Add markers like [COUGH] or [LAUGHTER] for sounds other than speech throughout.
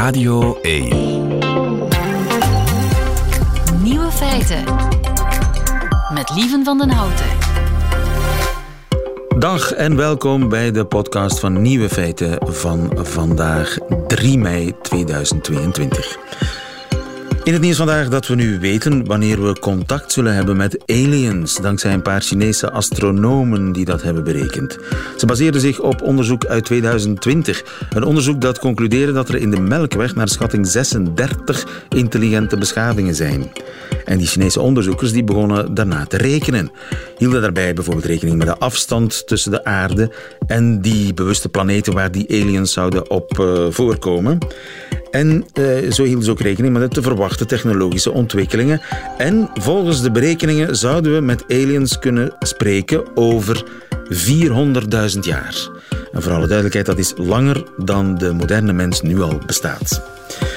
Radio 1. Nieuwe feiten. Met Lieven van den Houten. Dag en welkom bij de podcast van Nieuwe Feiten van vandaag 3 mei 2022. In het nieuws vandaag dat we nu weten wanneer we contact zullen hebben met aliens, dankzij een paar Chinese astronomen die dat hebben berekend. Ze baseerden zich op onderzoek uit 2020. Een onderzoek dat concludeerde dat er in de Melkweg naar schatting 36 intelligente beschavingen zijn. En die Chinese onderzoekers die begonnen daarna te rekenen. Hielden daarbij bijvoorbeeld rekening met de afstand tussen de aarde en die bewuste planeten waar die aliens zouden op uh, voorkomen. En uh, zo hielden ze ook rekening met de te verwachten technologische ontwikkelingen. En volgens de berekeningen zouden we met aliens kunnen spreken over 400.000 jaar. En voor alle duidelijkheid, dat is langer dan de moderne mens nu al bestaat.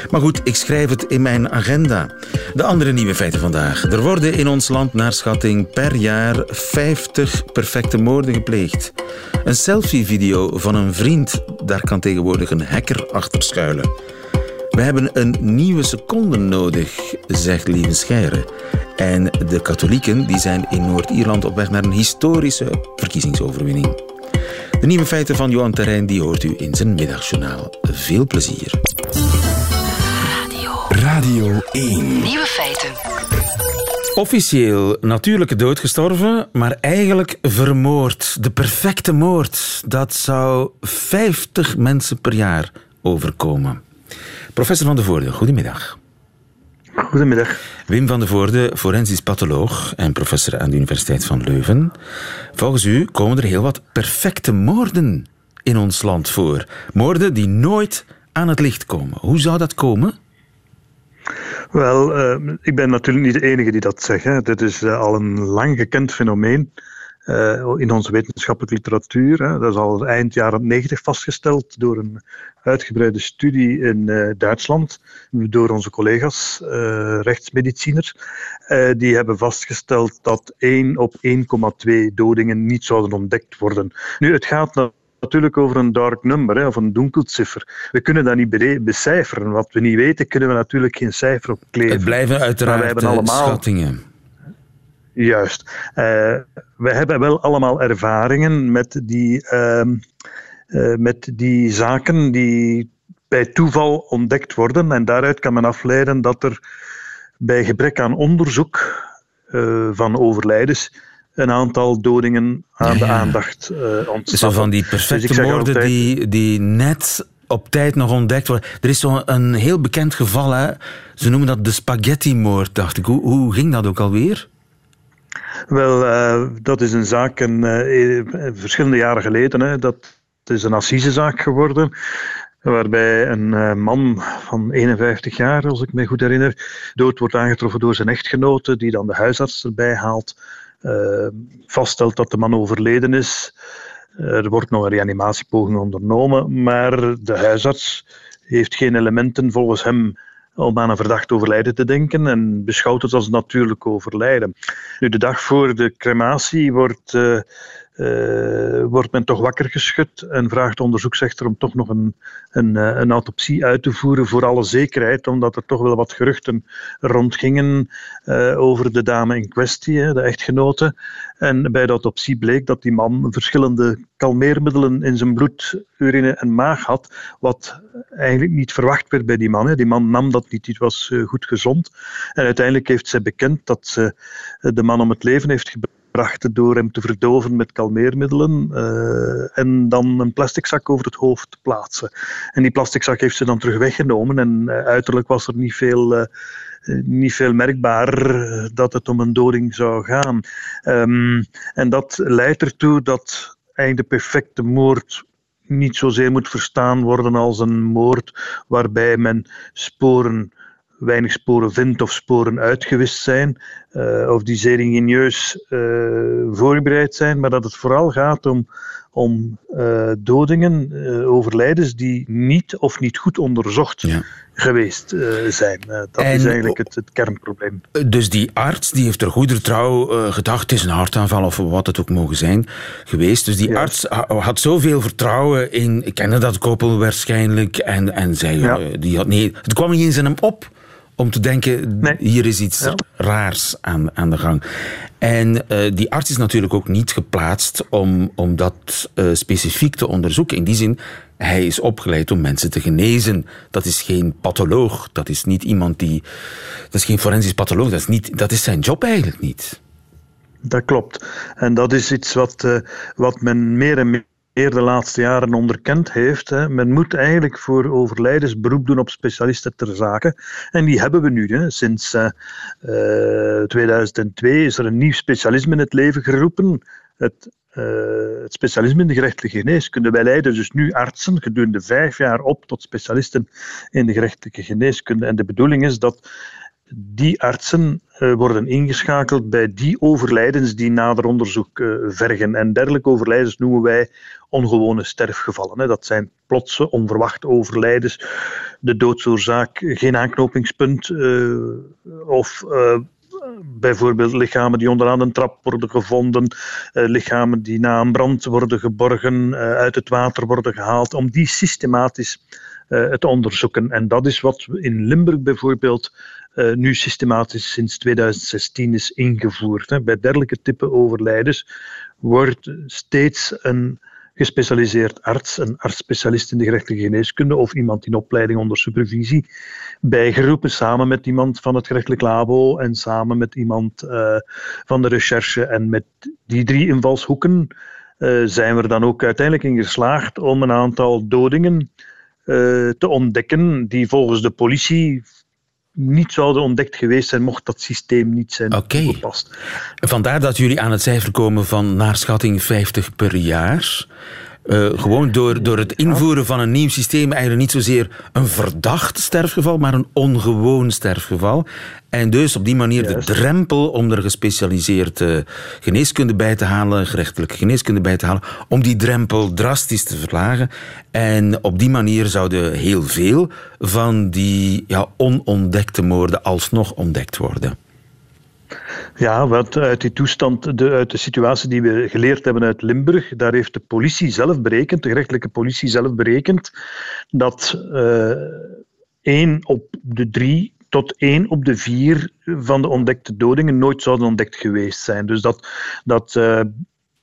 Maar goed, ik schrijf het in mijn agenda. De andere nieuwe feiten vandaag. Er worden in ons land naar schatting per jaar 50 perfecte moorden gepleegd. Een selfie-video van een vriend, daar kan tegenwoordig een hacker achter schuilen. We hebben een nieuwe seconde nodig, zegt Lieve Scheire. En de katholieken die zijn in Noord-Ierland op weg naar een historische verkiezingsoverwinning. De nieuwe feiten van Johan Terrein die hoort u in zijn middagjournaal. Veel plezier. Radio. Radio 1. Nieuwe feiten. Officieel natuurlijke dood gestorven, maar eigenlijk vermoord. De perfecte moord. Dat zou 50 mensen per jaar overkomen. Professor van de Voorde, goedemiddag. Goedemiddag. Wim van de Voorde, forensisch patholoog en professor aan de Universiteit van Leuven. Volgens u komen er heel wat perfecte moorden in ons land voor. Moorden die nooit aan het licht komen. Hoe zou dat komen? Wel, uh, ik ben natuurlijk niet de enige die dat zegt. Dit is uh, al een lang gekend fenomeen. Uh, in onze wetenschappelijke literatuur. Hè. Dat is al eind jaren 90 vastgesteld door een uitgebreide studie in uh, Duitsland, door onze collega's, uh, rechtsmediciners. die hebben vastgesteld dat 1 op 1,2 dodingen niet zouden ontdekt worden. Nu, het gaat natuurlijk over een dark number, hè, of een donkelcijfer. We kunnen dat niet becijferen. Wat we niet weten, kunnen we natuurlijk geen cijfer op kleven. Het blijven uiteraard allemaal... schattingen. Juist. Uh, we hebben wel allemaal ervaringen met die, uh, uh, met die zaken die bij toeval ontdekt worden. En daaruit kan men afleiden dat er bij gebrek aan onderzoek eh, van overlijdens een aantal dodingen aan de aandacht ontstaan. Zo van die perfecte dus moorden die, die net op tijd nog ontdekt worden. Er is zo'n heel bekend geval, hè? ze noemen dat de spaghetti-moord, dacht ik. Hoe, hoe ging dat ook alweer? Wel, uh, dat is een zaak een, uh, verschillende jaren geleden. Hè, dat is een assisezaak geworden. Waarbij een man van 51 jaar, als ik me goed herinner, dood wordt aangetroffen door zijn echtgenote, die dan de huisarts erbij haalt, vaststelt dat de man overleden is. Er wordt nog een reanimatiepoging ondernomen, maar de huisarts heeft geen elementen volgens hem om aan een verdacht overlijden te denken en beschouwt het als natuurlijk overlijden. Nu, de dag voor de crematie wordt, uh, wordt men toch wakker geschud en vraagt de onderzoeksrechter om toch nog een, een, eh, een, autopsie uit te voeren voor alle zekerheid, omdat er toch wel wat geruchten rondgingen uh, over de dame in kwestie, de echtgenote. En bij de autopsie bleek dat die man verschillende kalmeermiddelen in zijn bloed, urine en maag had, wat eigenlijk niet verwacht werd bij die man. Die man nam dat niet, die was goed gezond. En uiteindelijk heeft zij bekend dat ze de man om het leven heeft gebracht door hem te verdoven met kalmeermiddelen uh, en dan een plastic zak over het hoofd te plaatsen. En die plastic zak heeft ze dan terug weggenomen en uh, uiterlijk was er niet veel niet veel merkbaar dat het om een doding zou gaan. Um, en dat leidt ertoe dat eigenlijk de perfecte moord niet zozeer moet verstaan worden als een moord waarbij men sporen weinig sporen vindt of sporen uitgewist zijn, of die zeer ingenieus voorbereid zijn, maar dat het vooral gaat om om uh, dodingen, overlijdens die niet of niet goed onderzocht geweest uh, zijn. dat is eigenlijk het, het, kernprobleem. Dus die arts die heeft er goede trouw gedacht, het is een hartaanval of wat het ook mogen zijn geweest. Dus die arts had zoveel vertrouwen in, ik kende dat koppel waarschijnlijk, en, en zei, die had, nee, het kwam niet eens in hem op om te denken, hier is iets raars aan, aan de gang. En uh, die arts is natuurlijk ook niet geplaatst om, om dat uh, specifiek te onderzoeken. In die zin, hij is opgeleid om mensen te genezen. Dat is geen patholoog. Dat is niet iemand die. Dat is geen forensisch patholoog. Dat is, niet, dat is zijn job eigenlijk niet. Dat klopt. En dat is iets wat, uh, wat men meer en meer de laatste jaren onderkend heeft. Hè. Men moet eigenlijk voor overlijdens beroep doen op specialisten ter zake. En die hebben we nu. Hè. Sinds uh, uh, 2002 is er een nieuw specialisme in het leven geroepen. Het, uh, het specialisme in de gerechtelijke geneeskunde. Wij leiden dus nu artsen gedurende vijf jaar op tot specialisten in de gerechtelijke geneeskunde. En de bedoeling is dat die artsen worden ingeschakeld bij die overlijdens die nader onderzoek vergen. En dergelijke overlijdens noemen wij ongewone sterfgevallen. Hè. Dat zijn plotse, onverwachte overlijdens, de doodsoorzaak, geen aanknopingspunt uh, of bijvoorbeeld lichamen die onderaan een trap worden gevonden, lichamen die na een brand worden geborgen, uit het water worden gehaald, om die systematisch te onderzoeken. En dat is wat in Limburg bijvoorbeeld nu systematisch sinds 2016 is ingevoerd. Hè. Bij dergelijke type overlijdens wordt steeds een gespecialiseerd arts, een arts-specialist in de gerechtelijke geneeskunde of iemand in opleiding onder supervisie, bijgeroepen samen met iemand van het gerechtelijk labo en samen met iemand uh, van de recherche. En met die drie invalshoeken uh, zijn we er dan ook uiteindelijk in geslaagd om een aantal dodingen uh, te ontdekken die volgens de politie niet zouden ontdekt geweest zijn mocht dat systeem niet zijn okay. toegepast. Vandaar dat jullie aan het cijfer komen van naar schatting 50 per jaar. Uh, gewoon door, door het invoeren van een nieuw systeem eigenlijk niet zozeer een verdacht sterfgeval, maar een ongewoon sterfgeval. En dus op die manier de drempel om er gespecialiseerde geneeskunde bij te halen, gerechtelijke geneeskunde bij te halen, om die drempel drastisch te verlagen. En op die manier zouden heel veel van die ja, onontdekte moorden alsnog ontdekt worden. Ja, want uit die toestand, de, uit de situatie die we geleerd hebben uit Limburg, daar heeft de politie zelf berekend, de gerechtelijke politie zelf berekend, dat uh, één op de drie tot één op de vier van de ontdekte dodingen nooit zouden ontdekt geweest zijn. Dus dat, dat uh,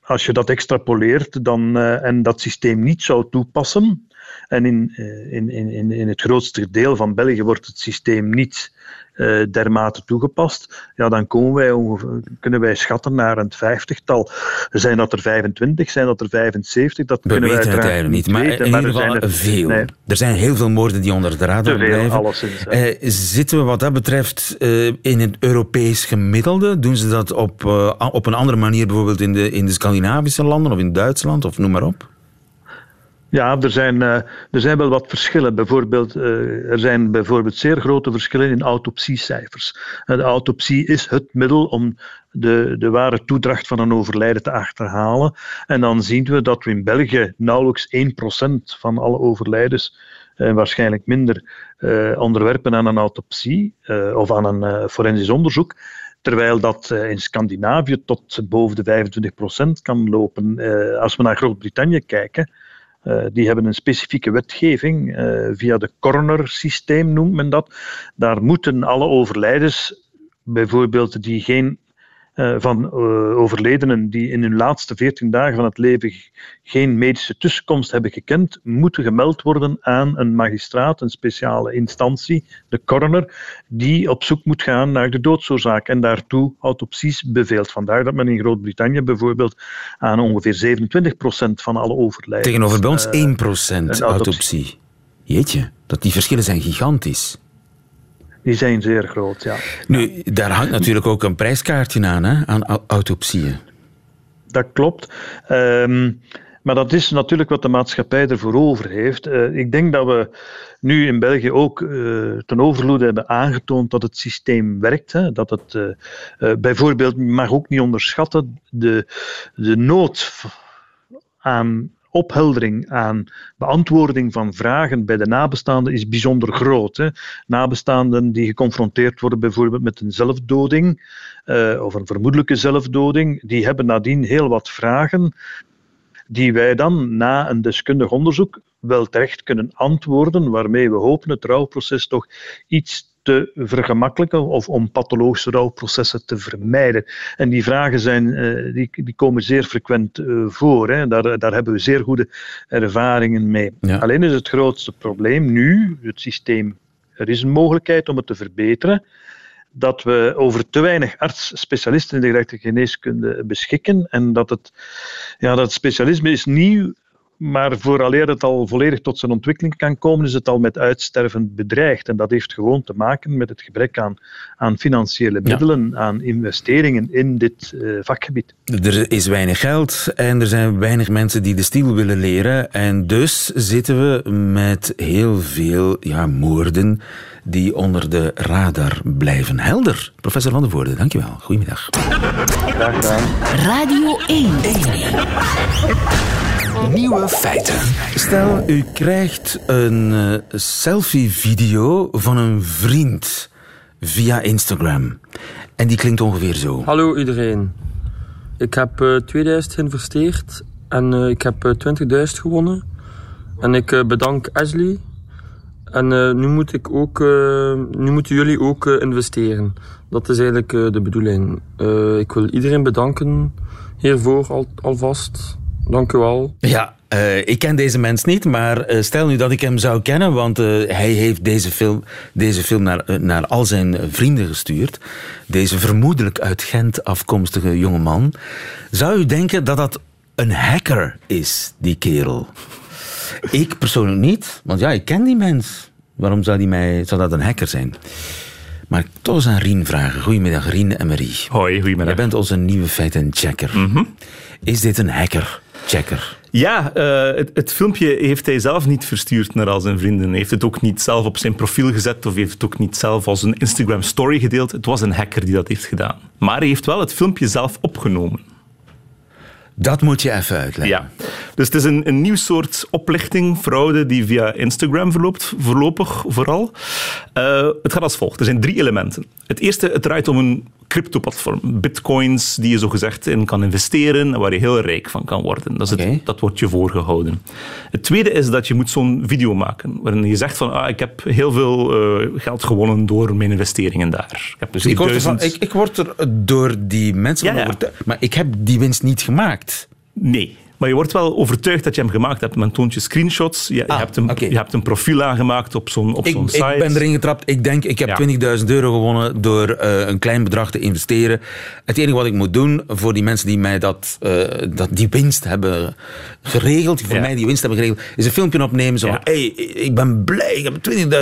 als je dat extrapoleert dan, uh, en dat systeem niet zou toepassen, en in, in, in, in het grootste deel van België wordt het systeem niet uh, dermate toegepast, ja, dan komen wij ongeveer, kunnen wij schatten naar een vijftigtal. Zijn dat er 25, zijn dat er 75? Dat we kunnen weten wij het eigenlijk niet, maar in ieder geval er, veel. Nee. Er zijn heel veel moorden die onder de radar blijven. Alleszins, uh, zitten we wat dat betreft uh, in het Europees gemiddelde? Doen ze dat op, op een andere manier bijvoorbeeld in de, in de Scandinavische landen of in Duitsland of noem maar op? Ja, er zijn, uh, er zijn wel wat verschillen. Bijvoorbeeld, uh, er zijn bijvoorbeeld zeer grote verschillen in autopsiecijfers. Uh, de autopsie is het middel om de, de ware toedracht van een overlijden te achterhalen. En dan zien we dat we in België nauwelijks 1% van alle overlijdens, en waarschijnlijk minder, onderwerpen aan een autopsie of aan een forensisch onderzoek. Terwijl dat in Scandinavië tot boven de 25% kan lopen. als we naar Groot-Brittannië kijken, uh, die hebben een specifieke wetgeving, uh, via de coroner-systeem noemt men dat. Daar moeten alle overlijdens, bijvoorbeeld die geen van uh, overledenen die in hun laatste 14 dagen van het leven geen medische tussenkomst hebben gekend, moeten gemeld worden aan een magistraat, een speciale instantie, de coroner, die op zoek moet gaan naar de doodsoorzaak en daartoe autopsies beveelt. Vandaar dat men in Groot-Brittannië bijvoorbeeld aan ongeveer 27% van alle overlijdens... Tegenover bij ons 1% uh, autopsie. autopsie. Jeetje, dat die verschillen zijn gigantisch die zijn zeer groot, ja. Nu, daar hangt natuurlijk ook een prijskaartje aan, hè, aan autopsieën. Dat klopt. Um, Maar dat is natuurlijk wat de maatschappij ervoor over heeft. Uh, ik denk dat we nu in België ook uh, ten overvloede hebben aangetoond dat het systeem werkt. Hè, dat het uh, bijvoorbeeld, mag ook niet onderschatten, de, de nood aan opheldering, aan beantwoording van vragen bij de nabestaanden is bijzonder groot. Hè. Nabestaanden die geconfronteerd worden bijvoorbeeld met een zelfdoding uh, of een vermoedelijke zelfdoding, die hebben nadien heel wat vragen die wij dan na een deskundig onderzoek wel terecht kunnen antwoorden, waarmee we hopen het rouwproces toch iets te vergemakkelijken of om pathologische rouwprocessen te vermijden. En die vragen zijn, eh, die, die komen zeer frequent eh, voor. Hè. Daar, daar hebben we zeer goede ervaringen mee. Alleen is het grootste probleem nu, het systeem, er is een mogelijkheid om het te verbeteren, dat we over te weinig arts-specialisten in de geneeskunde beschikken en dat het, ja, dat specialisme is nieuw maar vooraleer het al volledig tot zijn ontwikkeling kan komen, is het al met uitsterven bedreigd. En dat heeft gewoon te maken met het gebrek aan, aan financiële middelen, aan investeringen in dit uh, vakgebied. Er is weinig geld en er zijn weinig mensen die de stiel willen leren. En dus zitten we met heel veel ja, moorden die onder de radar blijven. Helder. Professor Van der Voorde, dankjewel. Goedemiddag. Graag gedaan. Radio 1. 1. Nieuwe feiten. Stel, u krijgt een uh, selfie-video van een vriend via Instagram. En die klinkt ongeveer zo. Hallo iedereen. Ik heb uh, 2000 geïnvesteerd en uh, ik heb 20.000 gewonnen. En ik bedank Ashley en uh, nu moet ik ook, uh, nu moeten jullie ook uh, investeren. Dat is eigenlijk de bedoeling. ik wil iedereen bedanken hiervoor al, alvast. Dank u wel. Ja, ik ken deze mens niet, maar stel nu dat ik hem zou kennen, want hij heeft deze film, deze film naar, naar al zijn vrienden gestuurd. Deze vermoedelijk uit Gent afkomstige jongeman. Zou u denken dat dat een hacker is, die kerel? Ik persoonlijk niet, want ja, ik ken die mens. Waarom zou, die mij, zou dat een hacker zijn? Maar toch eens aan Rien vragen. Goedemiddag, Rien en Marie. Hoi, goedemiddag. Jij bent onze nieuwe feitenchecker. Mm Is dit een hacker-checker? Ja, het, het, filmpje heeft hij zelf niet verstuurd naar al zijn vrienden. Hij heeft het ook niet zelf op zijn profiel gezet of heeft het ook niet zelf als een Instagram story gedeeld. Het was een hacker die dat heeft gedaan. Maar hij heeft wel het filmpje zelf opgenomen. Dat moet je even uitleggen. Ja. Dus het is een, een nieuw soort oplichting, fraude, die via Instagram verloopt, voorlopig vooral. Uh, het gaat als volgt. Er zijn drie elementen. Het eerste, het draait om een crypto-platform. Bitcoins die je zo gezegd in kan investeren en waar je heel rijk van kan worden. Dat, is het, dat wordt je voorgehouden. Het tweede is dat je moet zo'n video maken waarin je zegt van ah, ik heb heel veel uh, geld gewonnen door mijn investeringen daar. Ik, heb dus ik, word er ik, ik, word er door die mensen ja. maar ik heb die winst niet gemaakt. Nee. Maar je wordt wel overtuigd dat je hem gemaakt hebt. Men toont je screenshots. Je, ah, hebt, een, je hebt een profiel aangemaakt op zo'n op zo'n site. Ik ben erin getrapt. Ik denk, ik heb 20.000 euro gewonnen door uh, een klein bedrag te investeren. Het enige wat ik moet doen voor die mensen die mij dat, uh, dat die winst hebben geregeld, die voor mij die winst hebben geregeld, is een filmpje opnemen. Zo ja. hey, ik ben blij, ik heb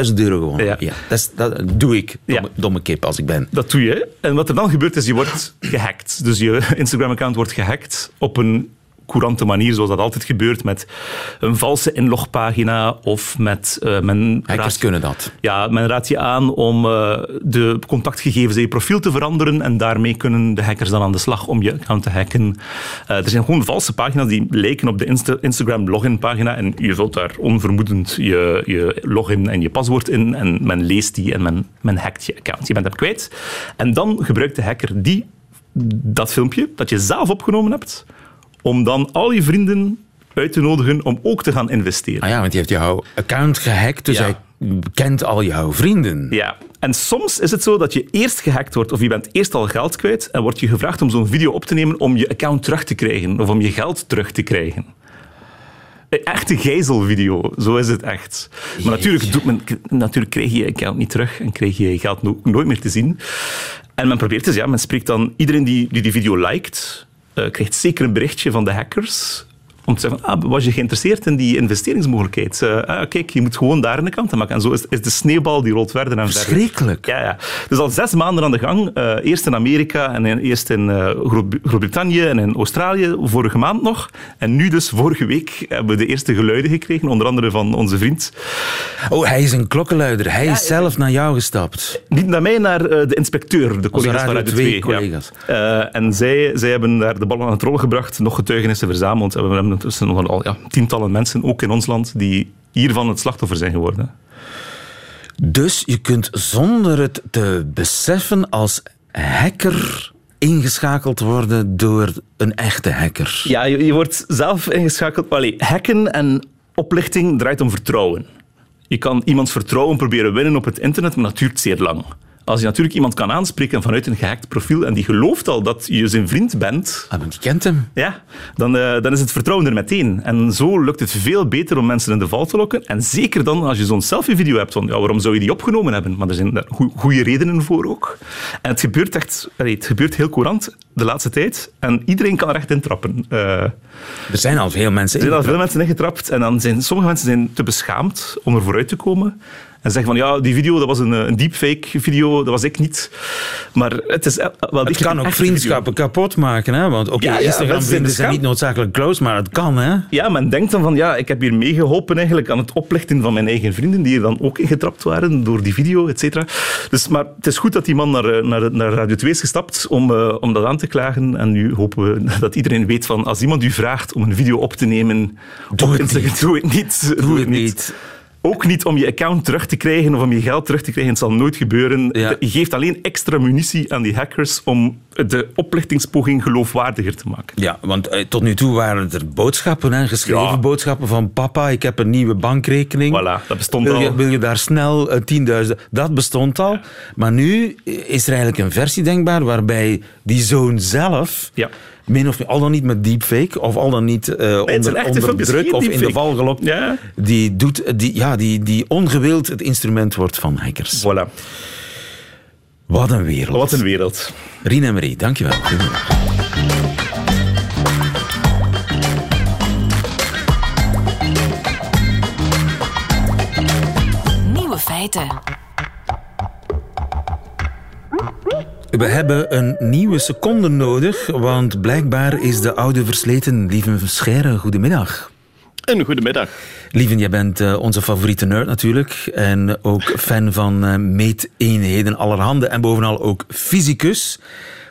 20.000 euro gewonnen. Ja. ja dat, dat, doe ik, domme, domme kip als ik ben. Dat doe je. En wat er dan gebeurt is, je wordt gehackt. Dus je Instagram-account wordt gehackt op een courante manier, zoals dat altijd gebeurt, met een valse inlogpagina of met... Uh, men Hackers kunnen dat. Ja, men raadt je aan om uh, de contactgegevens in je profiel te veranderen en daarmee kunnen de hackers dan aan de slag om je account te hacken. Uh, er zijn gewoon valse pagina's die lijken op de Insta Instagram login-pagina en je vult daar onvermoedend je, je login en je paswoord in en men leest die en men, men hackt je account. Je bent hem kwijt. En dan gebruikt de hacker die, dat filmpje dat je zelf opgenomen hebt om dan al je vrienden uit te nodigen om ook te gaan investeren. Ah ja, want die heeft jouw account gehackt, dus hij kent al jouw vrienden. Ja, en soms is het zo dat je eerst gehackt wordt of je bent eerst al geld kwijt en wordt je gevraagd om zo'n video op te nemen om je account terug te krijgen of om je geld terug te krijgen. Een echte gijzelvideo, zo is het echt. Maar natuurlijk, doet men, natuurlijk krijg je je account niet terug en krijg je je geld nooit meer te zien. En men probeert dus, ja, men spreekt dan iedereen die die, die video liked, uh, krijgt zeker een berichtje van de hackers Om te zeggen, ah, was je geïnteresseerd in die investeringsmogelijkheid? Uh, ah, kijk, je moet gewoon daar een kant maken. En zo is, is de sneeuwbal die rolt verder en verder. Verschrikkelijk. Ja, ja. Dus al zes maanden aan de gang. Uh, eerst in Amerika en in, eerst in uh, Groot-Brittannië en in Australië, vorige maand nog. En nu dus, vorige week, hebben we de eerste geluiden gekregen, onder andere van onze vriend. Oh, hij is een klokkenluider. Hij ja, is zelf naar jou gestapt. Niet naar mij, naar de inspecteur, de collega's van Radio 2. collega's. Ja. en zij, zij hebben daar de bal aan het rollen gebracht, nog getuigenissen verzameld. We hebben tussen nog al ja, tientallen mensen, ook in ons land, die hiervan het slachtoffer zijn geworden. Dus je kunt zonder het te beseffen als hacker ingeschakeld worden door een echte hacker. Ja, je, je wordt zelf ingeschakeld. Allee, hacken en oplichting draait om vertrouwen. Je kan iemands vertrouwen proberen winnen op het internet, maar dat duurt zeer lang. Als je natuurlijk iemand kan aanspreken vanuit een gehackt profiel en die gelooft al dat je zijn vriend bent... Ah, die kent hem. Ja, dan, uh, dan is het vertrouwen er meteen. En zo lukt het veel beter om mensen in de val te lokken. En zeker dan als je zo'n selfie-video hebt van ja, waarom zou je die opgenomen hebben? Maar er zijn daar goede redenen voor ook. En het gebeurt echt... het gebeurt heel courant de laatste tijd. En iedereen kan er echt in trappen. Uh, er zijn al veel mensen Er zijn al veel mensen ingetrapt. En dan zijn sommige mensen zijn te beschaamd om er vooruit te komen. En zeggen van ja, die video dat was een, een deepfake video, dat was ik niet. Maar het is wel Het kan ook vriendschappen kapot maken, hè? Want oké, okay, ja, Instagram vrienden zijn niet noodzakelijk close, maar het kan, hè? Ja, men denkt dan van ja, ik heb hier meegeholpen eigenlijk aan het oplichten van mijn eigen vrienden, die er dan ook ingetrapt waren door die video, et cetera. Dus, maar het is goed dat die man naar, naar, naar Radio 2 is gestapt om, uh, om dat aan te klagen. En nu hopen we [LAUGHS] dat iedereen weet van als iemand u vraagt om een video op te nemen, doe het niet. [LAUGHS] Doe het niet. Doe, doe het niet. niet. Ook niet om je account terug te krijgen of om je geld terug te krijgen. Het zal nooit gebeuren. Ja. Je geeft alleen extra munitie aan die hackers om de oplichtingspoging geloofwaardiger te maken. Ja, want eh, tot nu toe waren er boodschappen, hè, geschreven ja. boodschappen van papa, ik heb een nieuwe bankrekening. Voilà, dat bestond wil je, al. Wil je daar snel uh, 10.000... Dat bestond al. Maar nu is er eigenlijk een versie denkbaar waarbij die zoon zelf... Ja min of al dan niet met deepfake, of al dan niet uh, onder, onder druk of in de val gelokt, ja. die, doet, die, ja, die, die ongewild het instrument wordt van hackers. Voilà. Wat een wereld. Wat een wereld. Rien en Marie, dankjewel. Goedemiddag. Nieuwe feiten. We hebben een nieuwe seconde nodig, want blijkbaar is de oude versleten. Lieven Verscheren, goedemiddag. Een goedemiddag. Lieven, jij bent uh, onze favoriete nerd natuurlijk. En ook fan van uh, meeteenheden allerhande. En bovenal ook fysicus.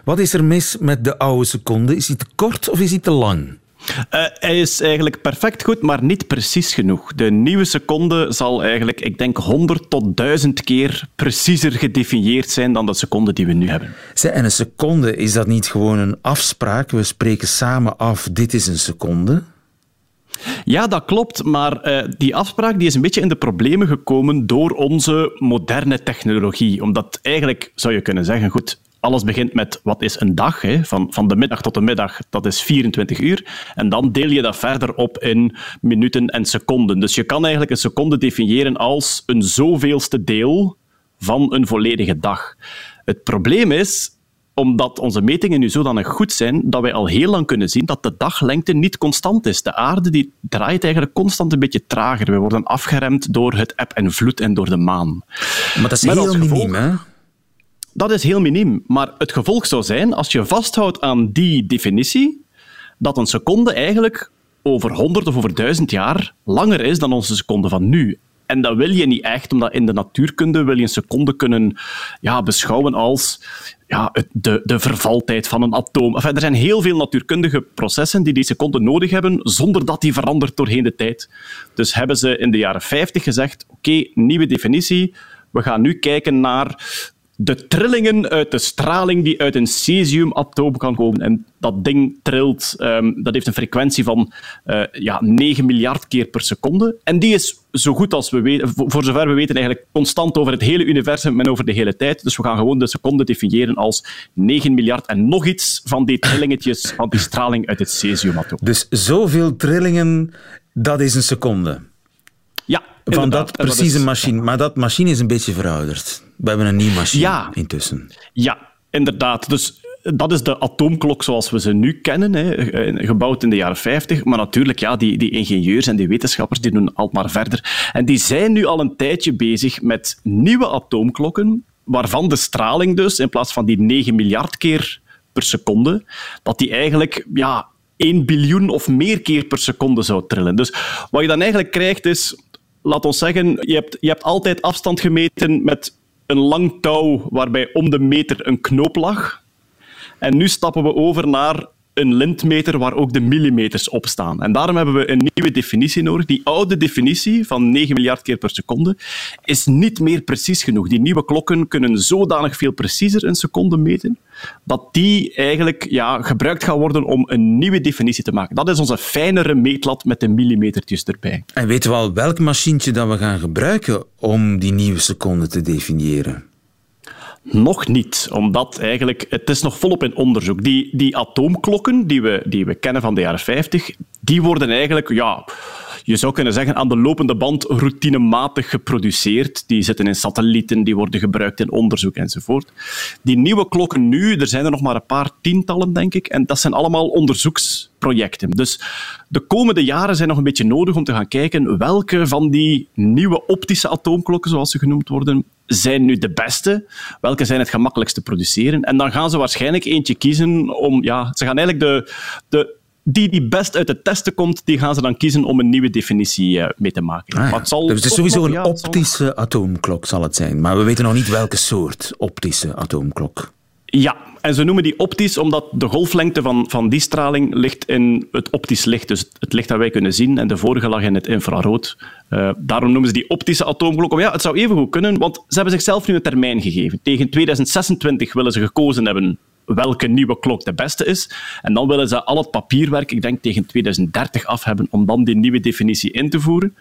Wat is er mis met de oude seconde? Is hij te kort of is hij te lang? Uh, hij is eigenlijk perfect goed, maar niet precies genoeg. De nieuwe seconde zal eigenlijk, ik denk, 100 tot 1000 keer preciezer gedefinieerd zijn dan de seconde die we nu hebben. Zij, en een seconde, is dat niet gewoon een afspraak? We spreken samen af, dit is een seconde? Ja, dat klopt, maar uh, die afspraak die is een beetje in de problemen gekomen door onze moderne technologie. Omdat eigenlijk, zou je kunnen zeggen, goed, alles begint met wat is een dag, hè? Van, van de middag tot de middag, dat is 24 uur. En dan deel je dat verder op in minuten en seconden. Dus je kan eigenlijk een seconde definiëren als een zoveelste deel van een volledige dag. Het probleem is, omdat onze metingen nu zodanig goed zijn, dat wij al heel lang kunnen zien dat de daglengte niet constant is. De aarde die draait eigenlijk constant een beetje trager. We worden afgeremd door het eb en vloed en door de maan. Maar dat is Met heel miniem, hè? Dat is heel miniem. Maar het gevolg zou zijn, als je vasthoudt aan die definitie, dat een seconde eigenlijk over 100 of over 1000 jaar langer is dan onze seconde van nu. En dat wil je niet echt, omdat in de natuurkunde wil je een seconde kunnen ja, beschouwen als ja, de, de vervaltijd van een atoom. Er zijn heel veel natuurkundige processen die die seconde nodig hebben, zonder dat die verandert doorheen de tijd. Dus hebben ze in de jaren 50 gezegd, oké, nieuwe definitie, we gaan nu kijken naar de trillingen uit de straling die uit een cesiumatoom kan komen. En dat ding trilt, um, dat heeft een frequentie van uh, ja, 9 miljard keer per seconde. En die is zo goed als we weten, voor zover we weten, eigenlijk constant over het hele universum en over de hele tijd. Dus we gaan gewoon de seconde definiëren als 9 miljard en nog iets van die trillingetjes van die straling uit het cesiumatoom. Dus zoveel trillingen, dat is een seconde? Van dat precieze machine. Maar dat machine is een beetje verouderd. We hebben een nieuwe machine ja. intussen. Ja, inderdaad. Dus dat is de atoomklok zoals we ze nu kennen, hè, eh, gebouwd in de jaren 50. Maar natuurlijk, ja, die, die ingenieurs en die wetenschappers die doen al maar verder. En die zijn nu al een tijdje bezig met nieuwe atoomklokken, waarvan de straling dus, in plaats van die 9 miljard keer per seconde, dat die eigenlijk ja, 1 biljoen of meer keer per seconde zou trillen. Dus wat je dan eigenlijk krijgt is, laat ons zeggen, je hebt, je hebt altijd afstand gemeten met een lang touw waarbij om de meter een knoop lag. En nu stappen we over naar een lintmeter waar ook de millimeters op staan. En daarom hebben we een nieuwe definitie nodig. Die oude definitie van 9 miljard keer per seconde is niet meer precies genoeg. Die nieuwe klokken kunnen zodanig veel preciezer een seconde meten, dat die eigenlijk ja, gebruikt gaan worden om een nieuwe definitie te maken. Dat is onze fijnere meetlat met de millimetertjes erbij. En weten we al welk machientje dat we gaan gebruiken om die nieuwe seconde te definiëren? Nog niet, omdat eigenlijk, het is nog volop in onderzoek. Die, die atoomklokken die we, die we kennen van de jaren 50, die worden eigenlijk, ja, je zou kunnen zeggen, aan de lopende band routinematig geproduceerd. Die zitten in satellieten, die worden gebruikt in onderzoek enzovoort. Die nieuwe klokken nu, er zijn er nog maar een paar tientallen, denk ik, en dat zijn allemaal onderzoeksprojecten. Dus de komende jaren zijn nog een beetje nodig om te gaan kijken welke van die nieuwe optische atoomklokken, zoals ze genoemd worden, zijn nu de beste? Welke zijn het gemakkelijkst te produceren? En dan gaan ze waarschijnlijk eentje kiezen om... Ja, ze gaan eigenlijk de, de, die die best uit de testen komt, die gaan ze dan kiezen om een nieuwe definitie uh, mee te maken. Ah, ja. zal dus het is sowieso een optische zal... atoomklok, zal het zijn. Maar we weten nog niet welke soort optische atoomklok. Ja, en ze noemen die optisch omdat de golflengte van, van die straling ligt in het optisch licht. Dus het licht dat wij kunnen zien en de vorige lag in het infrarood. Uh, daarom noemen ze die optische atoomklok. Ja, het zou even goed kunnen, want ze hebben zichzelf nu een termijn gegeven. Tegen 2026 willen ze gekozen hebben welke nieuwe klok de beste is. En dan willen ze al het papierwerk, ik denk tegen 2030 af hebben, om dan die nieuwe definitie in te voeren.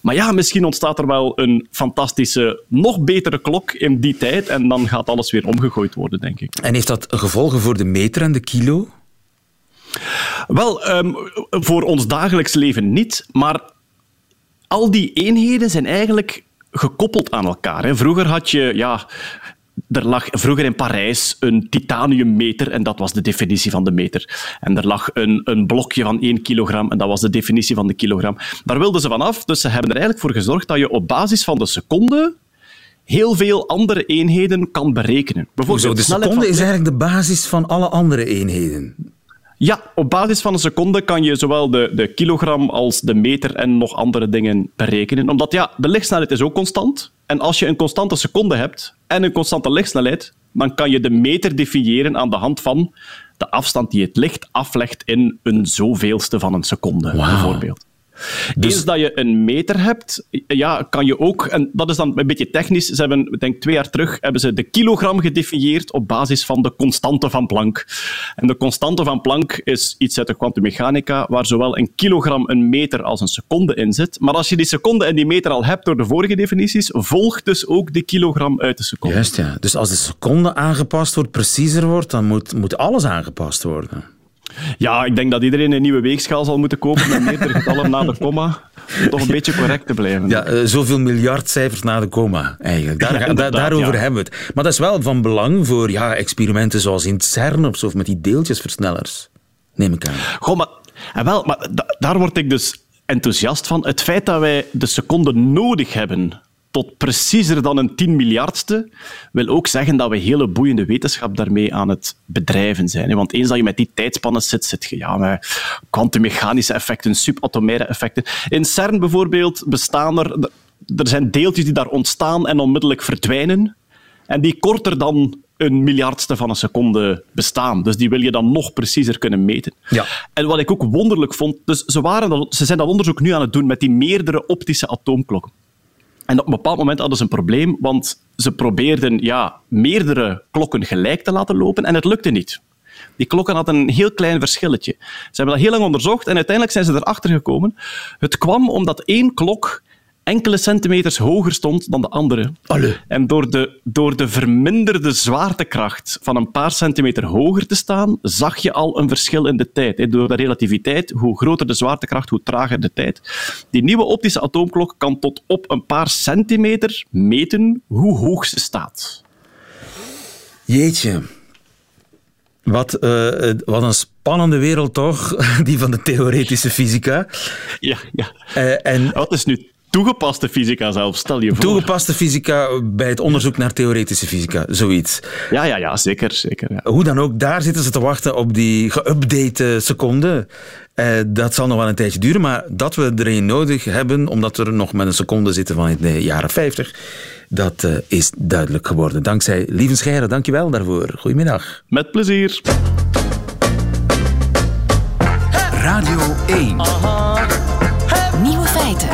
Maar ja, misschien ontstaat er wel een fantastische, nog betere klok in die tijd en dan gaat alles weer omgegooid worden, denk ik. En heeft dat gevolgen voor de meter en de kilo? Wel, um, voor ons dagelijks leven niet, maar al die eenheden zijn eigenlijk gekoppeld aan elkaar. Hè. Vroeger had je ja, er lag vroeger in Parijs een titaniummeter en dat was de definitie van de meter. En er lag een, een blokje van 1 kilogram en dat was de definitie van de kilogram. Daar wilden ze vanaf, dus ze hebben er eigenlijk voor gezorgd dat je op basis van de seconde heel veel andere eenheden kan berekenen. Bijvoorbeeld de seconde is eigenlijk de basis van alle andere eenheden. Ja, op basis van een seconde kan je zowel de, de kilogram als de meter en nog andere dingen berekenen. Omdat ja, de lichtsnelheid is ook constant. En als je een constante seconde hebt en een constante lichtsnelheid, dan kan je de meter definiëren aan de hand van de afstand die het licht aflegt in een zoveelste van een seconde, wow. bijvoorbeeld. Dus... Eens dat je een meter hebt, ja, kan je ook, en dat is dan een beetje technisch, ze hebben, ik denk twee jaar terug, hebben ze de kilogram gedefinieerd op basis van de constante van Planck. En de constante van Planck is iets uit de kwantummechanica, waar zowel een kilogram een meter als een seconde in zit. Maar als je die seconde en die meter al hebt door de vorige definities, volgt dus ook de kilogram uit de seconde. Juist, ja. Dus als de seconde aangepast wordt, preciezer wordt, dan moet, moet alles aangepast worden. Ja, ik denk dat iedereen een nieuwe weegschaal zal moeten kopen met meerdere getallen na de komma. Om toch een beetje correct te blijven. Ja, uh, zoveel miljard cijfers na de komma, eigenlijk. Daar, ja, da daarover ja. hebben we het. Maar dat is wel van belang voor ja, experimenten zoals in CERN of zo, of met die deeltjesversnellers. Neem ik aan. Goh, maar, en wel, maar da daar word ik dus enthousiast van. Het feit dat wij de seconde nodig hebben tot preciezer dan een 10 miljardste, wil ook zeggen dat we hele boeiende wetenschap daarmee aan het bedrijven zijn. Want eens dat je met die tijdspannen zit, zit je ja, met kwantummechanische effecten, subatomaire effecten. In CERN bijvoorbeeld bestaan er... Er zijn deeltjes die daar ontstaan en onmiddellijk verdwijnen. En die korter dan een miljardste van een seconde bestaan. Dus die wil je dan nog preciezer kunnen meten. Ja. En wat ik ook wonderlijk vond, dus ze, waren dat, ze zijn dat onderzoek nu aan het doen met die meerdere optische atoomklokken. En op een bepaald moment hadden ze een probleem, want ze probeerden ja, meerdere klokken gelijk te laten lopen en het lukte niet. Die klokken hadden een heel klein verschilletje. Ze hebben dat heel lang onderzocht en uiteindelijk zijn ze erachter gekomen. Het kwam omdat één klok enkele centimeters hoger stond dan de andere. Allee. En door de, door de verminderde zwaartekracht van een paar centimeter hoger te staan, zag je al een verschil in de tijd. Door de relativiteit, hoe groter de zwaartekracht, hoe trager de tijd. Die nieuwe optische atoomklok kan tot op een paar centimeter meten hoe hoog ze staat. Jeetje. Wat, uh, wat een spannende wereld toch, [LAUGHS] die van de theoretische fysica. Ja, ja. Uh, en, wat is nu toegepaste fysica zelf, stel je voor. Toegepaste fysica bij het onderzoek naar theoretische fysica, zoiets. Ja, ja, ja zeker. zeker ja. Hoe dan ook, daar zitten ze te wachten op die geüpdate seconde. Uh, dat zal nog wel een tijdje duren, maar dat we er een nodig hebben, omdat we er nog met een seconde zitten van de jaren 50, dat uh, is duidelijk geworden. Dankzij Lieven Scheire, dankjewel daarvoor. Goedemiddag. Met plezier. Radio 1. Nieuwe feiten.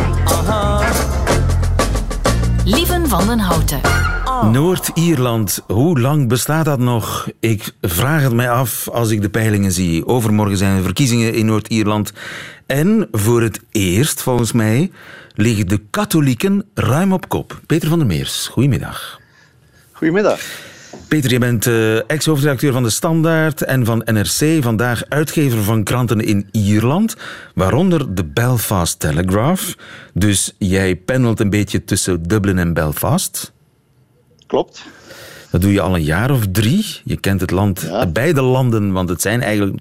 Lieven van den Houten. Noord-Ierland, hoe lang bestaat dat nog? Ik vraag het mij af als ik de peilingen zie. Overmorgen zijn er verkiezingen in Noord-Ierland. En voor het eerst, volgens mij, liggen de katholieken ruim op kop. Peter van der Meers, goedemiddag. Goedemiddag. Peter, je bent uh, ex-hoofdredacteur van De Standaard en van NRC, vandaag uitgever van kranten in Ierland, waaronder de Belfast Telegraph. Dus jij pendelt een beetje tussen Dublin en Belfast. Klopt. Dat doe je al een jaar of drie. Je kent het land, beide landen, want het zijn eigenlijk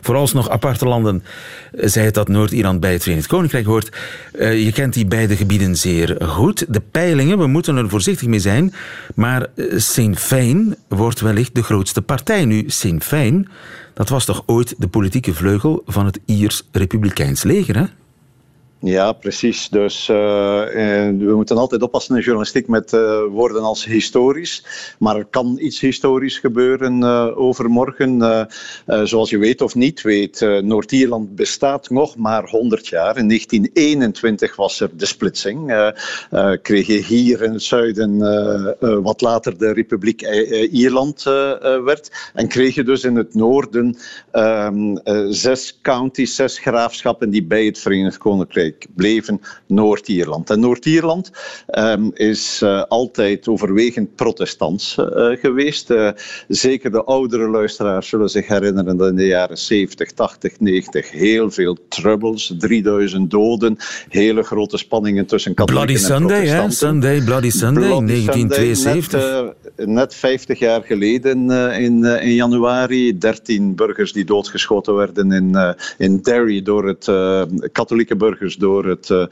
vooralsnog aparte landen. Zij het dat Noord-Ierland bij het Verenigd Koninkrijk hoort. Uh, je kent die beide gebieden zeer goed. De peilingen, we moeten er voorzichtig mee zijn. Maar uh, Sinn Féin wordt wellicht de grootste partij. Nu, Sinn Féin, dat was toch ooit de politieke vleugel van het Iers Republikeins leger, hè? Ja, precies. Dus uh, we moeten altijd oppassen in journalistiek met uh, woorden als historisch. Maar er kan iets historisch gebeuren overmorgen. zoals je weet of niet weet, Noord-Ierland bestaat nog maar 100 jaar. In 1921 was er de splitsing. kreeg je hier in het zuiden wat later de Republiek Ierland werd. En kreeg je dus in het noorden ehm, zes counties, zes graafschappen die bij het Verenigd Koninkrijk bleven Noord-Ierland. En Noord-Ierland um, is uh, altijd overwegend protestants uh, geweest. Uh, zeker de oudere luisteraars zullen zich herinneren dat in de jaren 70, 80, 90 heel veel troubles, 3000 doden, hele grote spanningen tussen katholieken Bloody en Sunday, protestanten. Hè? Sunday, Bloody Sunday, Bloody 1972. Sunday, net, net, 50 jaar geleden in, in januari, 13 burgers die doodgeschoten werden in, in Derry door het katholieke burgers door het, uh,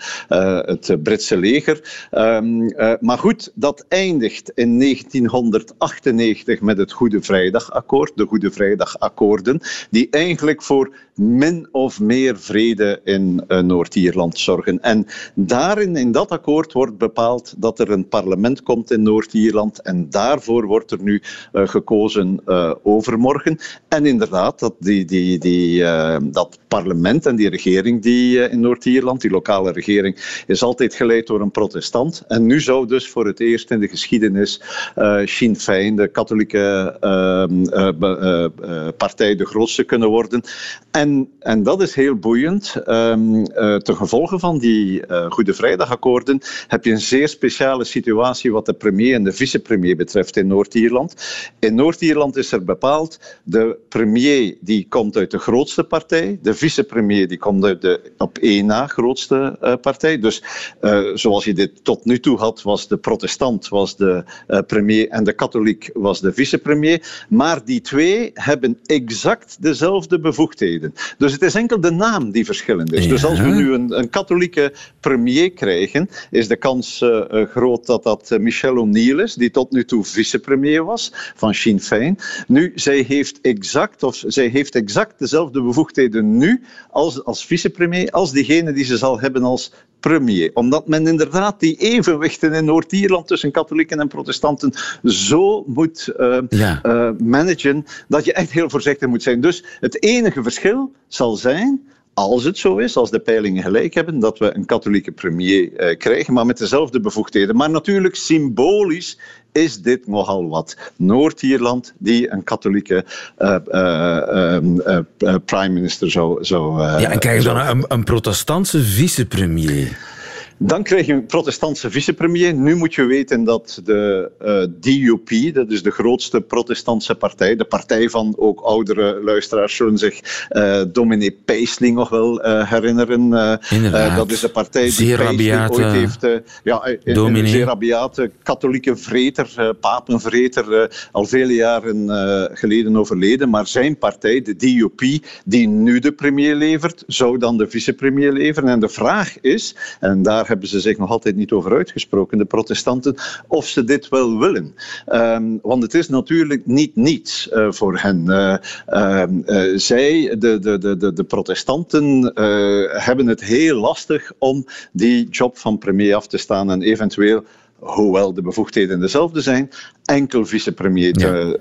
het Britse leger. Um, uh, maar goed, dat eindigt in 1998 met het Goede Vrijdagakkoord, de Goede Vrijdagakkoorden, die eigenlijk voor min of meer vrede in Noord-Ierland zorgen. En daarin, in dat akkoord, wordt bepaald dat er een parlement komt in Noord-Ierland en daarvoor wordt er nu gekozen overmorgen. En inderdaad, dat, die, die, die, dat parlement en die regering die in Noord-Ierland die lokale regering, is altijd geleid door een protestant. En nu zou dus voor het eerst in de geschiedenis uh, Sinn de katholieke uh, uh, partij, de grootste kunnen worden. En, en dat is heel boeiend. Um, ten gevolge van die Goede Vrijdagakkoorden heb je een zeer speciale situatie wat de premier en de vicepremier betreft in Noord-Ierland. In Noord-Ierland is er bepaald, de premier die komt uit de grootste partij, de vicepremier die komt uit de op één na grootste uh, partij. Dus uh, zoals je dit tot nu toe had, was de protestant was de uh, premier en de katholiek was de vicepremier. Maar die twee hebben exact dezelfde bevoegdheden. Dus het is enkel de naam die verschillend is. Ja. Dus als we nu een, een, katholieke premier krijgen, is de kans groot dat dat Michel O'Neill is, die tot nu toe vicepremier was van Sinn Féin. Nu, zij heeft exact, of zij heeft exact dezelfde bevoegdheden nu als, als vicepremier als diegene die ze zal hebben als premier. Omdat men inderdaad die evenwichten in Noord-Ierland tussen katholieken en protestanten zo moet uh, ja. uh, managen dat je echt heel voorzichtig moet zijn. Dus het enige verschil zal zijn als het zo is, als de peilingen gelijk hebben, dat we een katholieke premier uh, krijgen, maar met dezelfde bevoegdheden. Maar natuurlijk symbolisch is dit nogal wat. Noord-Ierland, die een katholieke uh, uh, prime minister zou. zou ja, en krijg je dan een, een protestantse vicepremier? Dan krijg je een protestantse vicepremier. Nu moet je weten dat de uh, eh, DUP, dat is de grootste protestantse partij, de partij van ook oudere luisteraars zullen zich uh, dominee Peisling nog wel uh, herinneren. dat is de partij die zeer ooit heeft... ja, een, een zeer rabiate katholieke vreter, papenvreter, al vele jaren geleden overleden. Maar zijn partij, de DUP, die nu de premier levert, zou dan de vicepremier leveren. En de vraag is, en daar hebben ze zich nog altijd niet over uitgesproken, de protestanten, of ze dit wel willen. Um, want het is natuurlijk niet niets uh, voor hen. Uh, uh, zij, de, de, de, de protestanten, hebben het heel lastig om die job van premier af te staan en eventueel hoewel de bevoegdheden dezelfde zijn, enkel vicepremier te,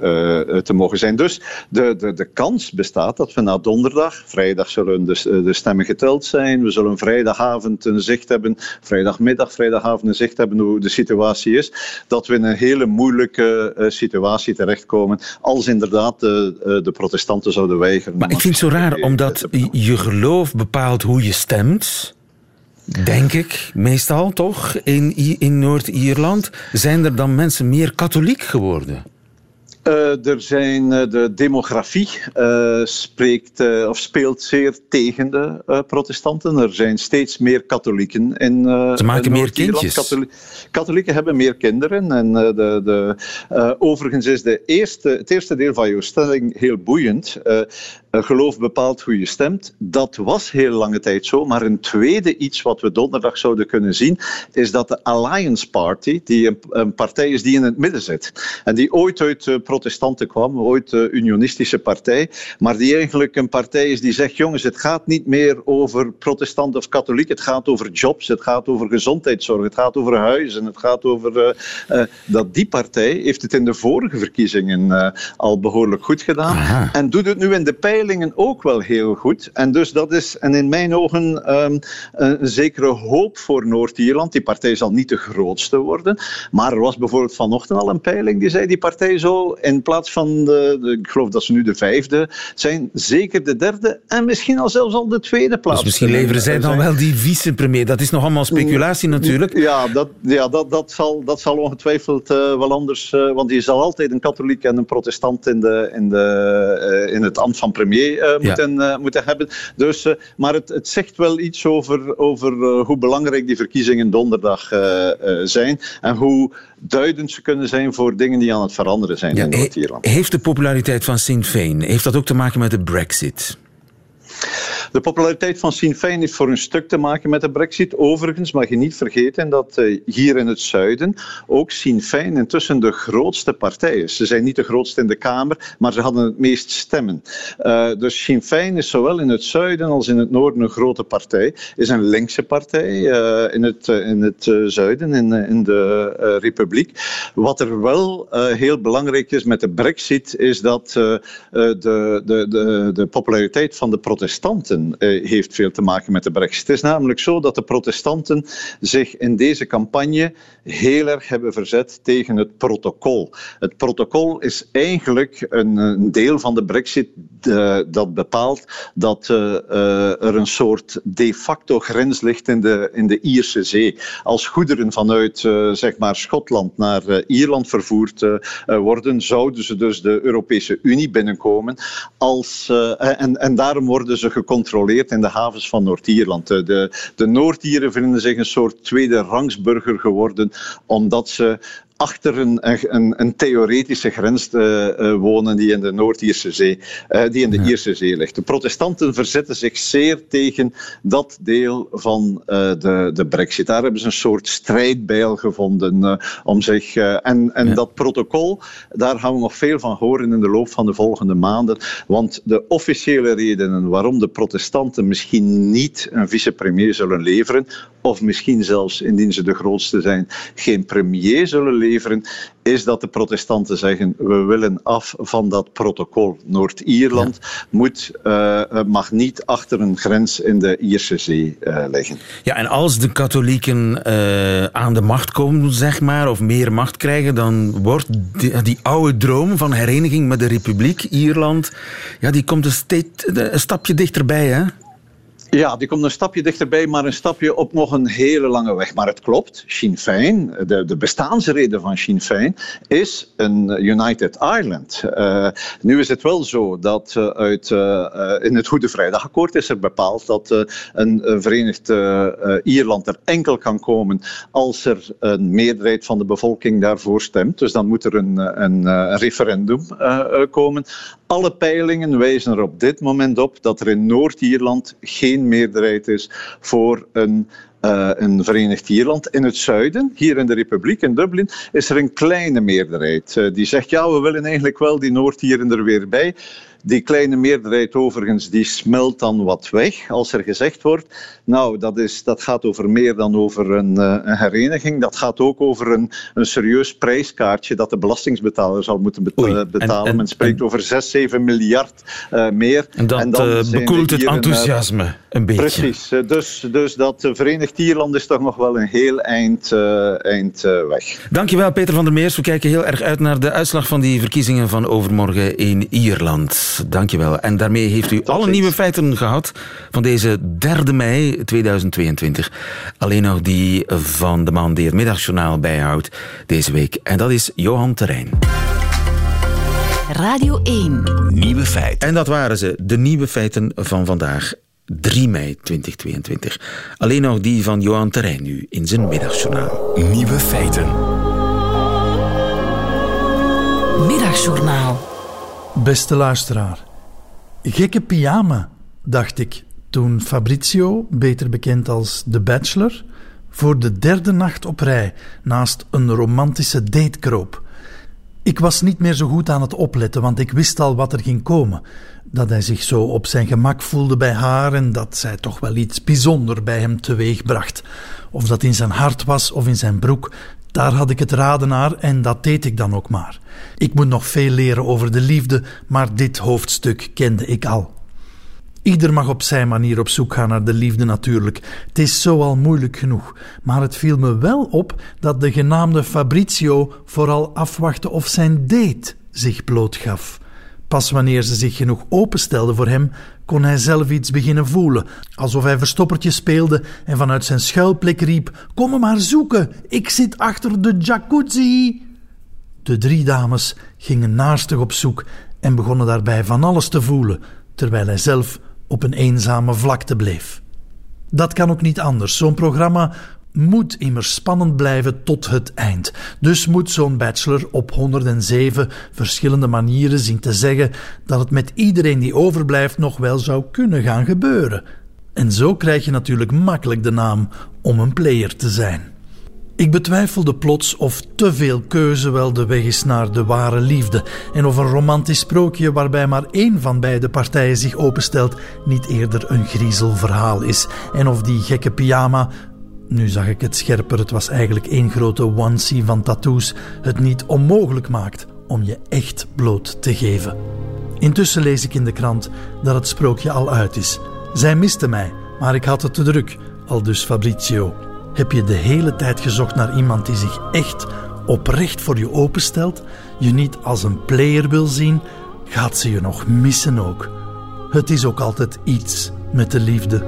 uh, te mogen zijn. Dus de, de, de kans bestaat dat we na donderdag, vrijdag zullen de, de stemmen geteld zijn, we zullen vrijdagavond een zicht hebben, vrijdagmiddag, vrijdagavond een zicht hebben hoe de situatie is, dat we in een hele moeilijke uh, situatie terechtkomen als inderdaad de, de protestanten zouden weigeren. Maar ik vind het zo raar, omdat je geloof bepaalt hoe je stemt. Denk ik, meestal toch, in, in Noord-Ierland. Zijn er dan mensen meer katholiek geworden? Uh, er zijn, uh, de demografie uh, spreekt, of speelt zeer tegen de protestanten. Er zijn steeds meer katholieken in Ze maken meer kindjes. Katholi katholieken hebben meer kinderen. En de, de, overigens is de eerste, het eerste deel van jouw stelling heel boeiend geloof bepaalt hoe je stemt. Dat was heel lange tijd zo. Maar een tweede iets wat we donderdag zouden kunnen zien, is dat de Alliance Party, die een, een partij is die in het midden zit, en die ooit uit uh, protestanten kwam, ooit de uh, unionistische partij, maar die eigenlijk een partij is die zegt, jongens, het gaat niet meer over protestant of katholiek, het gaat over jobs, het gaat over gezondheidszorg, het gaat over huizen, het gaat over... Uh, dat die partij heeft het in de vorige verkiezingen al behoorlijk goed gedaan Aha. en doet het nu in de pijl ook wel heel goed. En dus dat is, en in mijn ogen, um, een zekere hoop voor Noord-Ierland. Die partij zal niet de grootste worden. Maar er was bijvoorbeeld vanochtend al een peiling die zei: die partij zo in plaats van de, de ik geloof dat ze nu de vijfde zijn, zeker de derde en misschien al zelfs al de tweede plaats. Dus misschien leveren zij dan wel die vicepremier. Dat is nog allemaal speculatie natuurlijk. Ja, dat, ja, dat, dat, zal, dat zal ongetwijfeld uh, wel anders, uh, want je zal altijd een katholiek en een protestant in, de, in, de, uh, in het ambt van premier premier uh, moeten, uh, moeten hebben. Dus, uh, maar het, het zegt wel iets over, over hoe belangrijk die verkiezingen donderdag zijn en hoe duidend ze kunnen zijn voor dingen die aan het veranderen zijn ja, in Noord-Ierland. Heeft de populariteit van Sinn Féin, heeft dat ook te maken met de brexit? De populariteit van Sinn Féin heeft voor een stuk te maken met de brexit. Overigens mag je niet vergeten dat uh, hier in het zuiden ook Sinn Féin intussen de grootste partij is. Ze zijn niet de grootste in de Kamer, maar ze hadden het meest stemmen. Uh, dus Sinn Féin is zowel in het zuiden als in het noorden een grote partij. Is een linkse partij uh, in het, in het zuiden, in, in de Republiek. Wat er wel heel belangrijk is met de brexit, is dat de, de, de, de populariteit van de protestanten uh, heeft veel te maken met de brexit. Het is namelijk zo dat de protestanten zich in deze campagne heel erg hebben verzet tegen het protocol. Het protocol is eigenlijk een, een deel van de brexit uh, dat bepaalt dat uh, er een soort de facto grens ligt in de, in de Ierse zee. Als goederen vanuit zeg maar Schotland naar Ierland vervoerd worden, zouden ze dus de Europese Unie binnenkomen. Als, en, en daarom worden ze gecontroleerd in de havens van Noord-Ierland. De, de Noord-Ieren vinden zich een soort tweede rangsburger geworden, omdat ze achter een, een, een theoretische grens uh, uh, wonen die in de Noord-Ierse Zee, uh, die in de ja. Ierse Zee ligt. De protestanten verzetten zich zeer tegen dat deel van de, de brexit. Daar hebben ze een soort strijdbijl gevonden om zich... en en ja. dat protocol, daar gaan we nog veel van horen in de loop van de volgende maanden. Want de officiële redenen waarom de protestanten misschien niet een vicepremier zullen leveren, of misschien zelfs, indien ze de grootste zijn, geen premier zullen leveren, is dat de protestanten zeggen, we willen af van dat protocol. Noord-Ierland ja. uh, mag niet achter een grens in de Ierse Zee uh, liggen. Ja, en als de katholieken uh, aan de macht komen, zeg maar, of meer macht krijgen, dan wordt die, die oude droom van hereniging met de Republiek Ierland, ja, die komt een, steeds, een stapje dichterbij, hè? Ja, die komt een stapje dichterbij, maar een stapje op nog een hele lange weg. Maar het klopt, Sinn Féin, de, de bestaansreden van Sinn Féin, is een United Ireland. Uh, nu is het wel zo dat uh, uit, uh, in het Goede Vrijdagakkoord is er bepaald dat een, Verenigd Ierland er enkel kan komen als er een meerderheid van de bevolking daarvoor stemt. Dus dan moet er een, een referendum komen. Alle peilingen wijzen er op dit moment op dat er in Noord-Ierland geen meerderheid is voor een uh, een Verenigd Ierland. In het zuiden, hier in de Republiek in Dublin, is er een kleine meerderheid. Uh, die zegt, ja, we willen eigenlijk wel die Noord-Ieren er weer bij. Die kleine meerderheid overigens, die smelt dan wat weg als er gezegd wordt, nou, dat, is, dat gaat over meer dan over een, uh, een hereniging. Dat gaat ook over een, een serieus prijskaartje dat de belastingsbetaler zal moeten betalen. En, en, Men spreekt en, over 6, 7 miljard uh, meer. En dat en dan uh, bekoelt het enthousiasme een, een beetje. Precies, dus, dus dat Verenigd Ierland is toch nog wel een heel eind, eind weg. Dankjewel Peter van der Meers. We kijken heel erg uit naar de uitslag van die verkiezingen van overmorgen in Ierland. Dankjewel. En daarmee heeft u Tot alle ziens. nieuwe feiten gehad van deze 3 mei 2022. Alleen nog die van de man die het middagjournaal bijhoudt deze week. En dat is Johan Terrein. Radio 1. Nieuwe feiten. En dat waren ze, de nieuwe feiten van vandaag. 3 mei 2022. Alleen nog die van Johan Terrein nu in zijn middagjournaal. Nieuwe feiten. Middagjournaal. Beste luisteraar. Gekke pyjama, dacht ik toen Fabrizio, beter bekend als The Bachelor, voor de derde nacht op rij naast een romantische date kroop. Ik was niet meer zo goed aan het opletten, want ik wist al wat er ging komen. Dat hij zich zo op zijn gemak voelde bij haar en dat zij toch wel iets bijzonder bij hem teweegbracht. Of dat in zijn hart was of in zijn broek, daar had ik het raden naar en dat deed ik dan ook maar. Ik moet nog veel leren over de liefde, maar dit hoofdstuk kende ik al. Ieder mag op zijn manier op zoek gaan naar de liefde natuurlijk. Het is zo al moeilijk genoeg. Maar het viel me wel op dat de genaamde Fabrizio vooral afwachtte of zijn date zich blootgaf. Pas wanneer ze zich genoeg openstelde voor hem, kon hij zelf iets beginnen voelen. Alsof hij verstoppertje speelde en vanuit zijn schuilplek riep: Kom maar zoeken, ik zit achter de jacuzzi. De drie dames gingen naastig op zoek en begonnen daarbij van alles te voelen, terwijl hij zelf op een eenzame vlakte bleef. Dat kan ook niet anders. Zo'n programma moet immers spannend blijven tot het eind. Dus moet zo'n bachelor op 107 verschillende manieren zien te zeggen dat het met iedereen die overblijft nog wel zou kunnen gaan gebeuren. En zo krijg je natuurlijk makkelijk de naam om een player te zijn. Ik betwijfelde plots of te veel keuze wel de weg is naar de ware liefde en of een romantisch sprookje waarbij maar één van beide partijen zich openstelt niet eerder een griezelverhaal is en of die gekke pyjama nu zag ik het scherper, het was eigenlijk één grote onesie van tattoos, het niet onmogelijk maakt om je echt bloot te geven. Intussen lees ik in de krant dat het sprookje al uit is. Zij miste mij, maar ik had het te druk, al dus Fabrizio. Heb je de hele tijd gezocht naar iemand die zich echt oprecht voor je openstelt, je niet als een player wil zien, gaat ze je nog missen ook. Het is ook altijd iets met de liefde.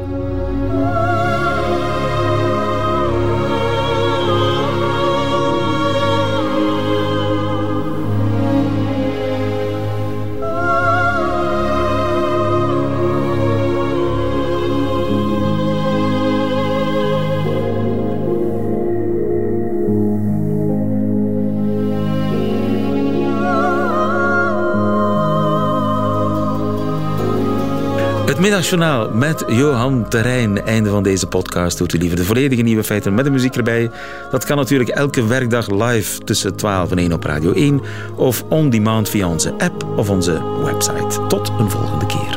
Het Middagjournaal met Johan Terrein. Einde van deze podcast. Doet u liever de volledige nieuwe feiten met de muziek erbij. Dat kan natuurlijk elke werkdag live tussen 12 en 1 op Radio 1. Of on demand via onze app of onze website. Tot een volgende keer.